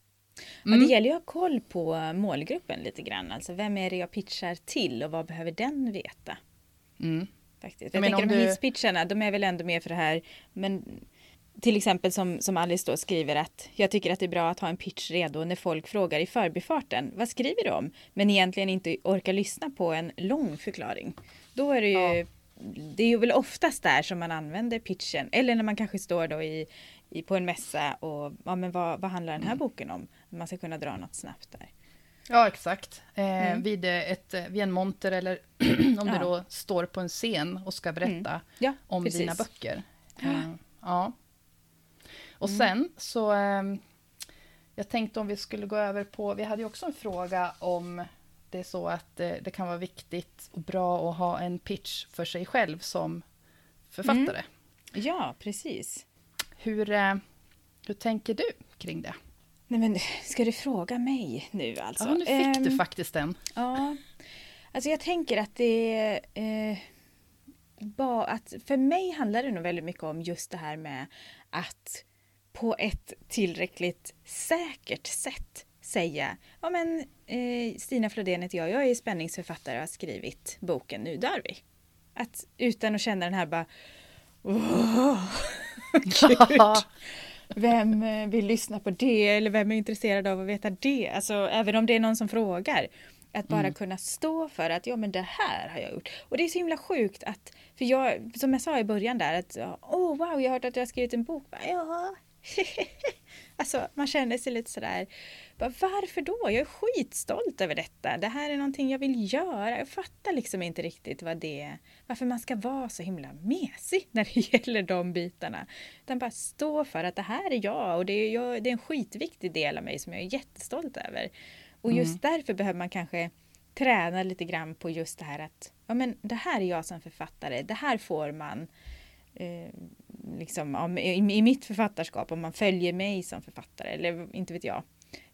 Mm. det gäller ju att ha koll på målgruppen lite grann. Alltså vem är det jag pitchar till och vad behöver den veta? Mm. Faktiskt. Jag, jag tänker de du... hisspitcharna, de är väl ändå med för det här. Men till exempel som, som Alice då skriver att jag tycker att det är bra att ha en pitch redo när folk frågar i förbifarten. Vad skriver du om? Men egentligen inte orkar lyssna på en lång förklaring. Då är det ju ja. Det är ju väl oftast där som man använder pitchen. Eller när man kanske står då i, i på en mässa och ja, men vad, vad handlar den här mm. boken om? Man ska kunna dra något snabbt där. Ja, exakt. Eh, mm. vid, ett, vid en monter eller <clears throat> om ja. du då står på en scen och ska berätta mm. ja, om precis. dina böcker. Eh, ja. Och mm. sen så... Eh, jag tänkte om vi skulle gå över på... Vi hade ju också en fråga om det är så att det, det kan vara viktigt och bra att ha en pitch för sig själv som författare. Mm. Ja, precis. Hur, eh, hur tänker du kring det? Nej men, ska du fråga mig nu alltså? Ja, nu fick um, du faktiskt den. Ja. Alltså jag tänker att det eh, ba, att för mig handlar det nog väldigt mycket om just det här med att på ett tillräckligt säkert sätt säga ja men eh, Stina Flodén heter jag, jag är spänningsförfattare och har skrivit boken Nu dör vi. Att utan att känna den här bara oh, <laughs> Vem eh, vill lyssna på det eller vem är intresserad av att veta det? Alltså även om det är någon som frågar. Att bara mm. kunna stå för att ja men det här har jag gjort. Och det är så himla sjukt att, för jag, som jag sa i början där att åh oh, wow jag har hört att du har skrivit en bok. Ja, <laughs> alltså man känner sig lite sådär, bara, varför då? Jag är skitstolt över detta. Det här är någonting jag vill göra. Jag fattar liksom inte riktigt vad det är, varför man ska vara så himla mesig när det <laughs> gäller de bitarna. Utan bara stå för att det här är jag och det är, jag, det är en skitviktig del av mig som jag är jättestolt över. Och just mm. därför behöver man kanske träna lite grann på just det här att ja, men det här är jag som författare, det här får man eh, liksom, ja, i, i, mitt författarskap om man följer mig som författare eller inte vet jag.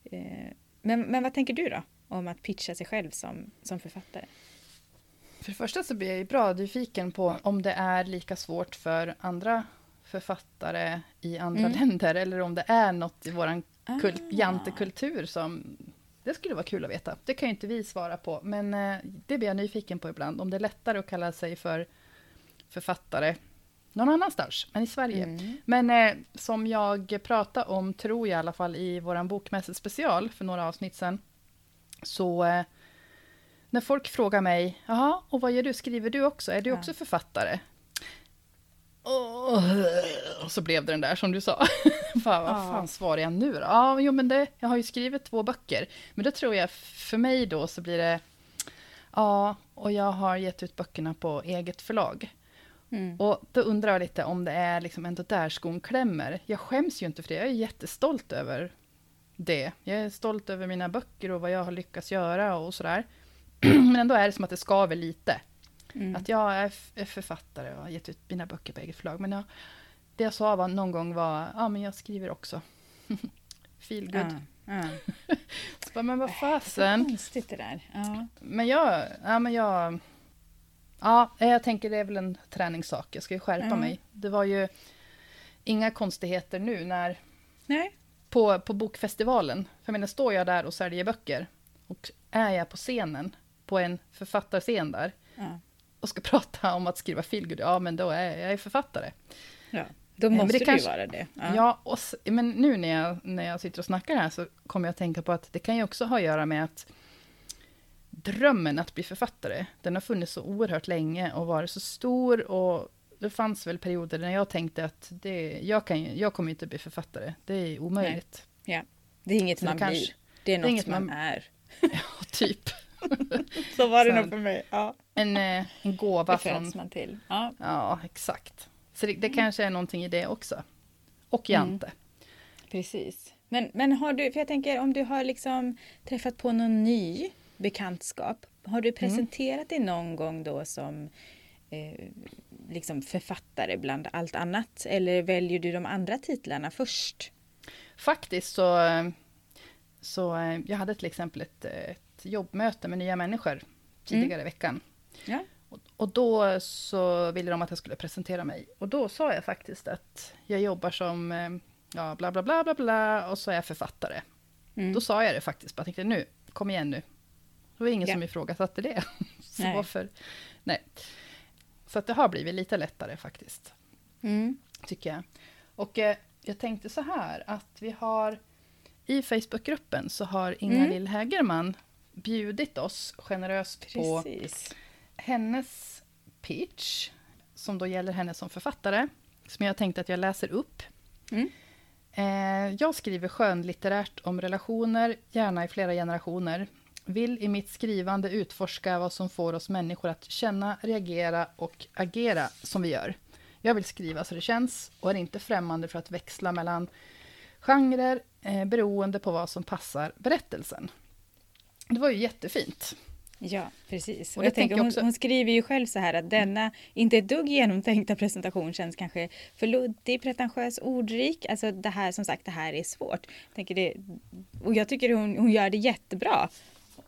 Eh, men, men vad tänker du då om att pitcha sig själv som, som författare? För det första så blir jag ju bra nyfiken på om det är lika svårt för andra författare i andra mm. länder eller om det är något i vår ah. jantekultur som det skulle vara kul att veta. Det kan ju inte vi svara på, men eh, det blir jag nyfiken på ibland. Om det är lättare att kalla sig för författare någon annanstans än i Sverige. Mm. Men eh, som jag pratade om, tror jag i alla fall, i vår bokmässespecial för några avsnitt sedan, så eh, när folk frågar mig, jaha, och vad gör du? Skriver du också? Är du också författare? Och så blev det den där som du sa. <laughs> fan, vad fan svarar jag nu då? Ja, jo men det, jag har ju skrivit två böcker. Men då tror jag, för mig då så blir det, ja, och jag har gett ut böckerna på eget förlag. Mm. Och då undrar jag lite om det är liksom ändå där skon klämmer. Jag skäms ju inte för det, jag är jättestolt över det. Jag är stolt över mina böcker och vad jag har lyckats göra och sådär. <clears throat> Men ändå är det som att det skaver lite. Mm. Att jag är författare och har gett ut mina böcker på eget förlag. Men jag, det jag sa var, någon gång var, ja men jag skriver också. <laughs> Feel good. Ja, ja. <laughs> Så, men vad fasen. konstigt det där. Ja. Men jag, ja men jag Ja, jag tänker det är väl en träningssak. Jag ska ju skärpa mm. mig. Det var ju inga konstigheter nu när... Nej. På, på bokfestivalen. För jag menar, står jag där och säljer böcker och är jag på scenen, på en författarscen där, ja. och ska <laughs> prata om att skriva feelgood, ja men då är jag författare. Ja, då måste det du kanske, vara det. Ja, ja och, men nu när jag, när jag sitter och snackar här så kommer jag att tänka på att det kan ju också ha att göra med att drömmen att bli författare, den har funnits så oerhört länge och varit så stor och det fanns väl perioder när jag tänkte att det, jag, kan, jag kommer inte bli författare, det är omöjligt. Nej. Ja, det är inget så man kanske, blir, det är något det är inget man, man är. <laughs> Ja, typ. <laughs> så var det så, nog för mig. Ja. En, eh, en gåva det från... man till. Ja, ja exakt. Så det, det mm. kanske är någonting i det också. Och Jante. Mm. Precis. Men, men har du, för jag tänker om du har liksom träffat på någon ny bekantskap. Har du mm. presenterat dig någon gång då som eh, liksom författare bland allt annat? Eller väljer du de andra titlarna först? Faktiskt så, så eh, jag hade till exempel ett, ett jobbmöte med nya människor tidigare mm. i veckan. Ja. Och, och då så ville de att jag skulle presentera mig. Och då sa jag faktiskt att jag jobbar som, eh, ja bla bla bla bla bla och så är jag författare. Mm. Då sa jag det faktiskt, bara tänkte nu, kom igen nu. Det var ingen Ja. som ifrågasatte det. <laughs> Så Nej. varför? Nej. Så att det har blivit lite lättare faktiskt, Mm. tycker jag. Och eh, jag tänkte så här, att vi har i Facebookgruppen så har Inga-Lill Hägerman bjudit oss generöst på Precis. hennes pitch, som då gäller henne som författare, som jag tänkte att jag läser upp. Mm. Eh, jag skriver skönlitterärt om relationer, gärna i flera generationer. Vill i mitt skrivande utforska vad som får oss människor att känna, reagera och agera som vi gör. Jag vill skriva så det känns och är inte främmande för att växla mellan genrer eh, beroende på vad som passar berättelsen. Det var ju jättefint. Ja, precis. Och det jag tänker, jag hon, också- hon skriver ju själv så här att denna inte ett dugg genomtänkta presentation känns kanske för luddig, pretentiös, ordrik. Alltså det här, som sagt, det här är svårt. Jag tänker det, och jag tycker hon, hon gör det jättebra.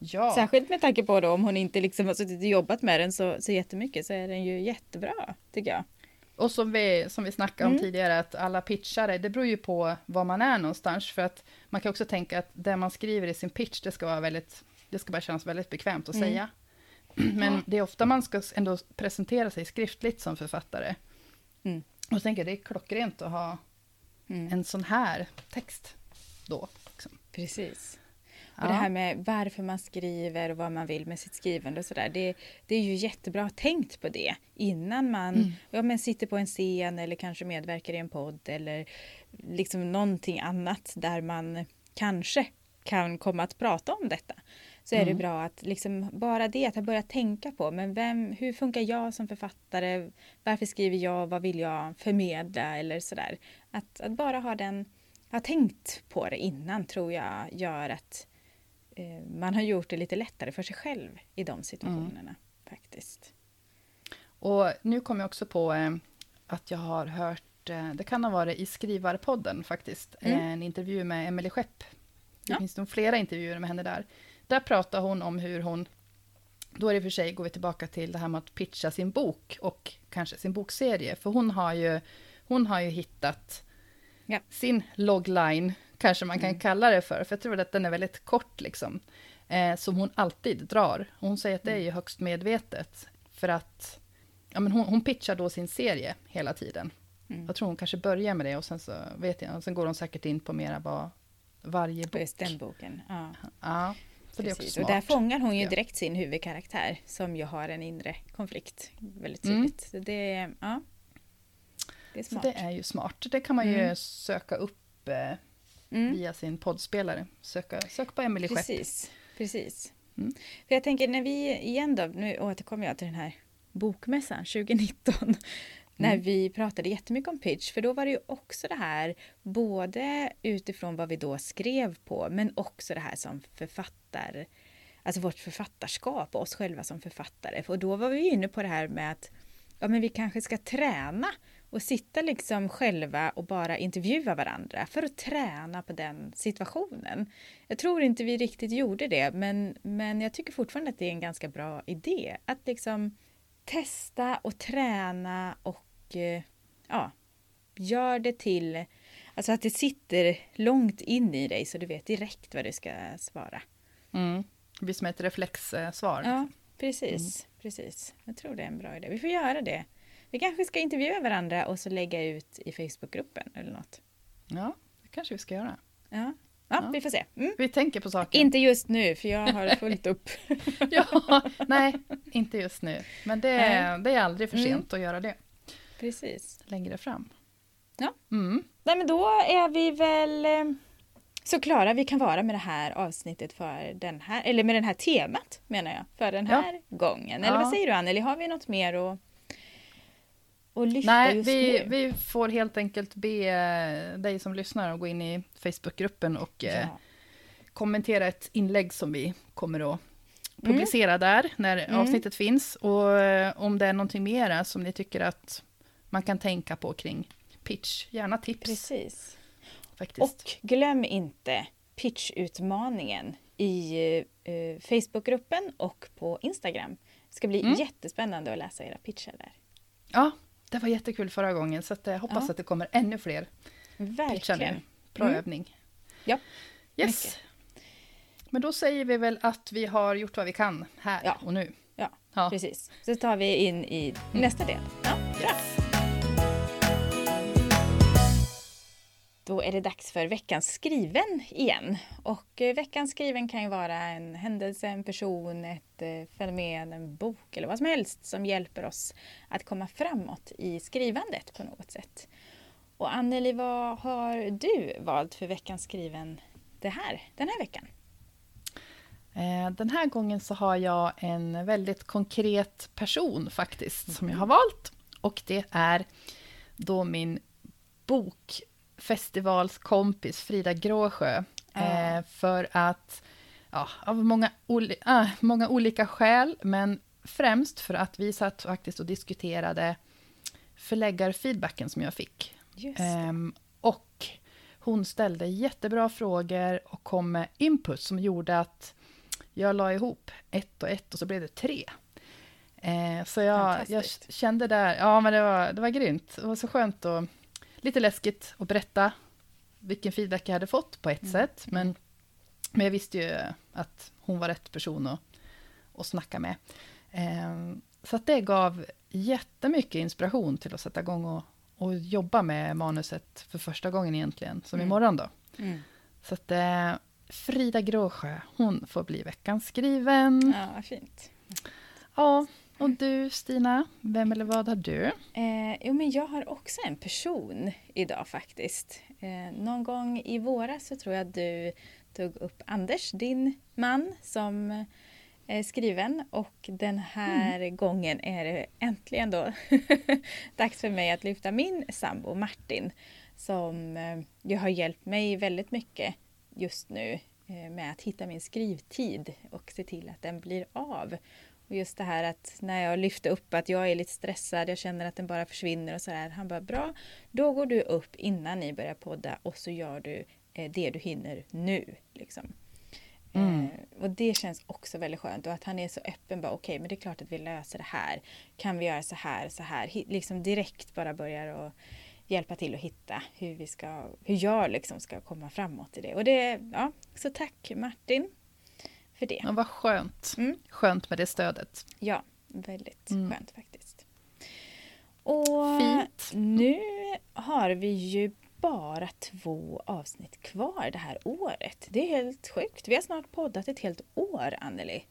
Ja. Särskilt med tanke på då om hon inte liksom har suttit och jobbat med den så, så jättemycket så är den ju jättebra, tycker jag. Och som vi, som vi snackade om Mm. tidigare, att alla pitchare, det beror ju på var man är någonstans. För att man kan också tänka att det man skriver i sin pitch, det ska vara väldigt, det ska bara kännas väldigt bekvämt att Mm. säga. <clears throat> Men det är ofta man ska ändå presentera sig skriftligt som författare. Mm. Och jag tänker det är klockrent att ha Mm. en sån här text då. Liksom. Precis. Och det här med varför man skriver och vad man vill med sitt skrivande och sådär. Det, det är ju jättebra tänkt på det innan man Mm. ja, men sitter på en scen eller kanske medverkar i en podd eller liksom någonting annat där man kanske kan komma att prata om detta. Så är det Mm. bra att liksom bara det, att ha börjat tänka på men vem, hur funkar jag som författare? Varför skriver jag? Vad vill jag förmedla? Eller sådär. Att, att bara ha den, ha tänkt på det innan tror jag gör att eh, man har gjort det lite lättare för sig själv i de situationerna. Faktiskt. Och nu kom jag också på eh, att jag har hört, eh, det kan ha varit i Skrivarpodden faktiskt, Mm. en intervju med Emelie Skepp. Det Ja. finns nog flera intervjuer med henne där. Där pratar hon om hur hon, då är det för sig, går vi tillbaka till det här med att pitcha sin bok och kanske sin bokserie. För hon har ju, hon har ju hittat Ja. sin logline, kanske man kan Mm. kalla det för, för jag tror att den är väldigt kort liksom. Eh, som hon alltid drar. Och hon säger att det är ju högst medvetet. För att ja, men hon, hon pitchar då sin serie hela tiden. Mm. Jag tror hon kanske börjar med det och sen så vet jag, och sen går hon säkert in på mera vad varje bok. just den boken. Ja, Ja, så det är också smart. Och där fångar hon ju direkt sin huvudkaraktär som ju har en inre konflikt väldigt Mm. tydligt. Så det, ja, det är så smart. det är ju smart. Det kan man ju Mm. söka upp eh, Mm. via sin poddspelare. Söka, sök på Emelie Skepp. Precis, precis. Mm. För jag tänker när vi igen då, nu återkommer jag till den här bokmässan 2019. När Mm. vi pratade jättemycket om pitch, för då var det ju också det här, både utifrån vad vi då skrev på, men också det här som författar, alltså vårt författarskap och oss själva som författare. För då var vi inne på det här med att ja, men vi kanske ska träna och sitta liksom själva och bara intervjua varandra för att träna på den situationen. Jag tror inte vi riktigt gjorde det, men, men jag tycker fortfarande att det är en ganska bra idé. Att liksom testa och träna och eh, ja, gör det till, alltså att det sitter långt in i dig så du vet direkt vad du ska svara. Mm. Det blir som ett reflexsvar. Ja, precis, precis. Jag tror det är en bra idé. Vi får göra det. Vi kanske ska intervjua varandra och så lägga ut i Facebookgruppen eller något. ja, det kanske vi ska göra. Ja, ja, Ja. vi får se. Mm. Vi tänker på saken. Inte just nu, för jag har <laughs> fullt upp. <laughs> ja, nej, inte just nu. Men det, Nej. det är aldrig för Mm. sent att göra det Precis. längre fram. Ja. Mm. Nej, men då är vi väl eh, så klara vi kan vara med det här avsnittet för den här, eller med det här temat menar jag, för den Ja. här gången. Eller Ja. vad säger du Anneli, har vi något mer att, att lyfta Nej, just vi, nu? vi får helt enkelt be eh, dig som lyssnar att gå in i Facebookgruppen och eh, Ja. kommentera ett inlägg som vi kommer att Mm. publicera där när Mm. avsnittet finns. Och eh, om det är någonting mera som ni tycker att man kan tänka på kring pitch, gärna tips Precis. faktiskt. Och glöm inte pitchutmaningen i eh, Facebookgruppen och på Instagram. Det ska bli Mm. jättespännande att läsa era pitchar där. Ja, det var jättekul förra gången så jag hoppas Ja. att det kommer ännu fler. Verkligen. Bra Mm. övning. Ja, Yes, mycket. Men då säger vi väl att vi har gjort vad vi kan här Ja. och nu. Ja, Ja. precis. Så tar vi in i nästa del. Ja, bra. Då är det dags för veckans skriven igen. Och eh, veckans skriven kan ju vara en händelse, en person, ett eh, fenomen, en bok eller vad som helst som hjälper oss att komma framåt i skrivandet på något sätt. Och Anneli, vad har du valt för veckans skriven det här, den här veckan? Eh, den här gången så har jag en väldigt konkret person faktiskt som jag har valt. Och det är då min bok bokfestivalskompis Frida Gråsjö. Ja. Eh, För att, ja, av många, oli- ah, många olika skäl, men främst för att vi satt faktiskt och diskuterade förläggarfeedbacken som jag fick. Ehm, och hon ställde jättebra frågor och kom med input som gjorde att jag la ihop ett och ett och så blev det tre. Eh, så jag, jag kände där, ja men det var, det var grymt. Det var så skönt och lite läskigt att berätta vilken feedback jag hade fått på ett Mm. sätt. Men, men jag visste ju att hon var rätt person att, att snacka med. Eh, så att det gav jättemycket inspiration till att sätta igång och, och jobba med manuset för första gången egentligen, som Mm. imorgon då. Mm. Så att eh, Frida Gråsjö, hon får bli veckans skriven. Ja, fint. Ja, och du Stina, vem eller vad har du? Eh, jo, men jag har också en person idag faktiskt. Eh, någon gång i våras så tror jag du tog upp Anders, din man, som eh, skriven. Och den här gången är det äntligen då <laughs> dags för mig att lyfta min sambo Martin. Som eh, ju har hjälpt mig väldigt mycket just nu eh, med att hitta min skrivtid och se till att den blir av. Och just det här att när jag lyfte upp att jag är lite stressad, jag känner att den bara försvinner och sådär. Han bara bra, då går du upp innan ni börjar podda och så gör du eh, det du hinner nu. Liksom. Mm. Eh, och det känns också väldigt skönt och att han är så öppen. bara Okej, men det är klart att vi löser det här. Kan vi göra så här, så här. Liksom direkt bara börjar och hjälpa till att hitta hur vi ska, hur jag liksom ska komma framåt i det. Och det, ja, så tack Martin för det. Ja, vad skönt. Mm. Skönt med det stödet. Ja, väldigt Mm. skönt faktiskt. Och Fint. nu har vi ju bara två avsnitt kvar det här året. Det är helt sjukt. Vi har snart poddat ett helt år, Anneli.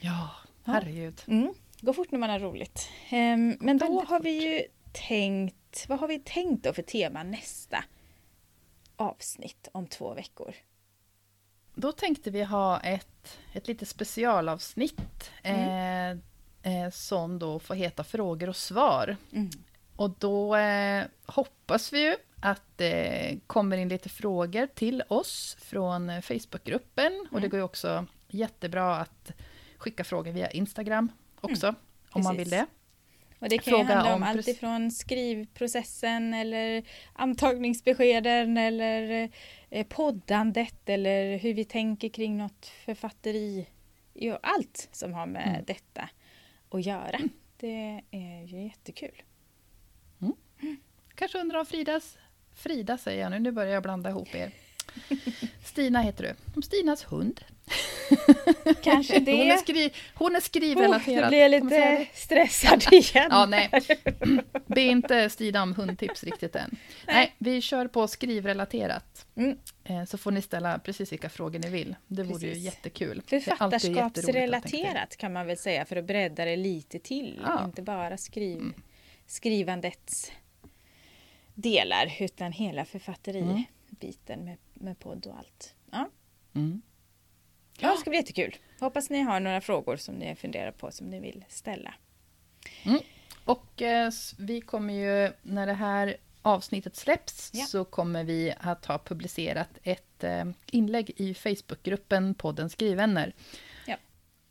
Ja, herregud. Mm. Går fort när man har roligt. Ehm, men då har vi ju tänkt, vad har vi tänkt då för tema nästa avsnitt om två veckor? Då tänkte vi ha ett, ett lite specialavsnitt eh, eh, som då får heta Frågor och svar. Mm. Och då eh, hoppas vi ju att det kommer in lite frågor till oss från eh, Facebookgruppen. Och det Mm. går ju också jättebra att skicka frågor via Instagram också, om man vill det. Och det kan ju handla om, om allt ifrån skrivprocessen eller antagningsbeskeden eller eh, poddandet eller hur vi tänker kring något författeri. Allt som har med Mm. detta att göra. Det är ju jättekul. Kanske undrar om Fridas... Frida säger jag nu, nu börjar jag blanda ihop er. <laughs> Stina heter du. Om Stinas hund. <laughs> Kanske det. Hon är, skri, hon är Oh, skrivrelaterad. nu blir jag lite stressad <laughs> igen. Ja, nej. <clears throat> Be inte Stina om hundtips riktigt än. Nej, vi kör på skrivrelaterat. Mm. Eh, Så får ni ställa precis vilka frågor ni vill. Det vore ju Precis. jättekul. Författarskapsrelaterat kan man väl säga för att bredda det lite till. Ja. Inte bara skriv, Mm. skrivandets delar utan hela författeribiten med, med podd och allt. Ja. Mm. Ja, det ska bli jättekul. Hoppas ni har några frågor som ni funderar på som ni vill ställa. Och eh, vi kommer ju, när det här avsnittet släpps, Ja. så kommer vi att ha publicerat ett eh, inlägg i Facebookgruppen podden Skrivvänner. Ja.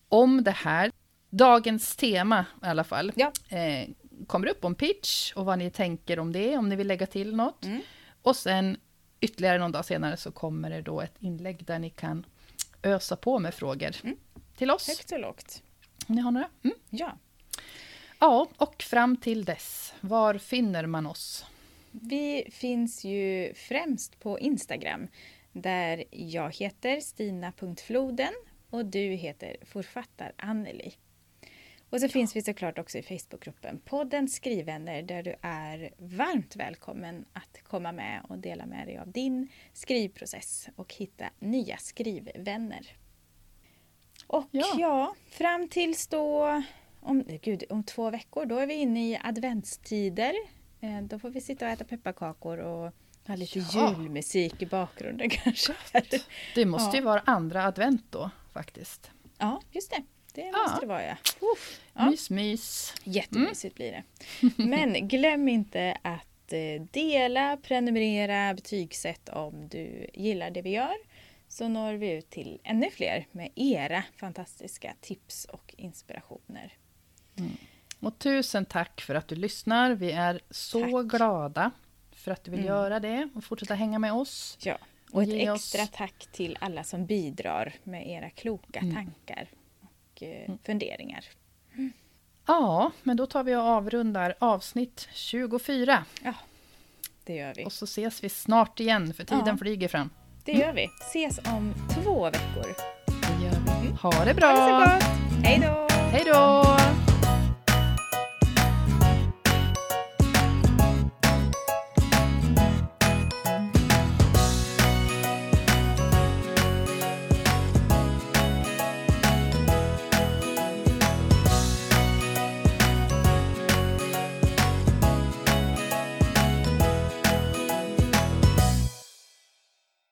Om det här, dagens tema i alla fall, Ja. eh, kommer upp om pitch och vad ni tänker om det, om ni vill lägga till något. Mm. Och sen ytterligare någon dag senare så kommer det då ett inlägg där ni kan ösa på med frågor Mm. till oss. Högt och lågt. Ni har några. Mm. Ja. Ja, och fram till dess, var finner man oss? Vi finns ju främst på Instagram Där jag heter Stina.floden och du heter Författar Anneli. Och så ja. finns vi såklart också i Facebookgruppen podden Skrivvänner där du är varmt välkommen att komma med och dela med dig av din skrivprocess och hitta nya skrivvänner. Och ja, ja fram tills då om, gud, om två veckor, då är vi inne i adventstider. Eh, då får vi sitta och äta pepparkakor och ha lite ja. julmusik i bakgrunden <laughs> kanske. Det måste ja. ju vara andra advent då faktiskt. Ja, just det. Det måste det vara ja. Uff, ja. Mys, mys. Jättemysigt mm. blir det. <laughs> Men glöm inte att eh, dela, prenumerera, betygsätt om du gillar det vi gör. Så når vi ut till ännu fler med era fantastiska tips och inspirationer. Mm. Och tusen tack för att du lyssnar. Vi är så tack. glada för att du vill mm. göra det och fortsätta hänga med oss. Ja, och ett extra oss... tack till alla som bidrar med era kloka mm. tankar och eh, mm. funderingar. Ja, men då tar vi och avrundar avsnitt 24. Ja, det gör vi. Och så ses vi snart igen, för tiden ja, flyger fram. Det gör vi. Ses om två veckor. Det gör vi. Ha det bra! Ha det så gott! Hej då! Hej då!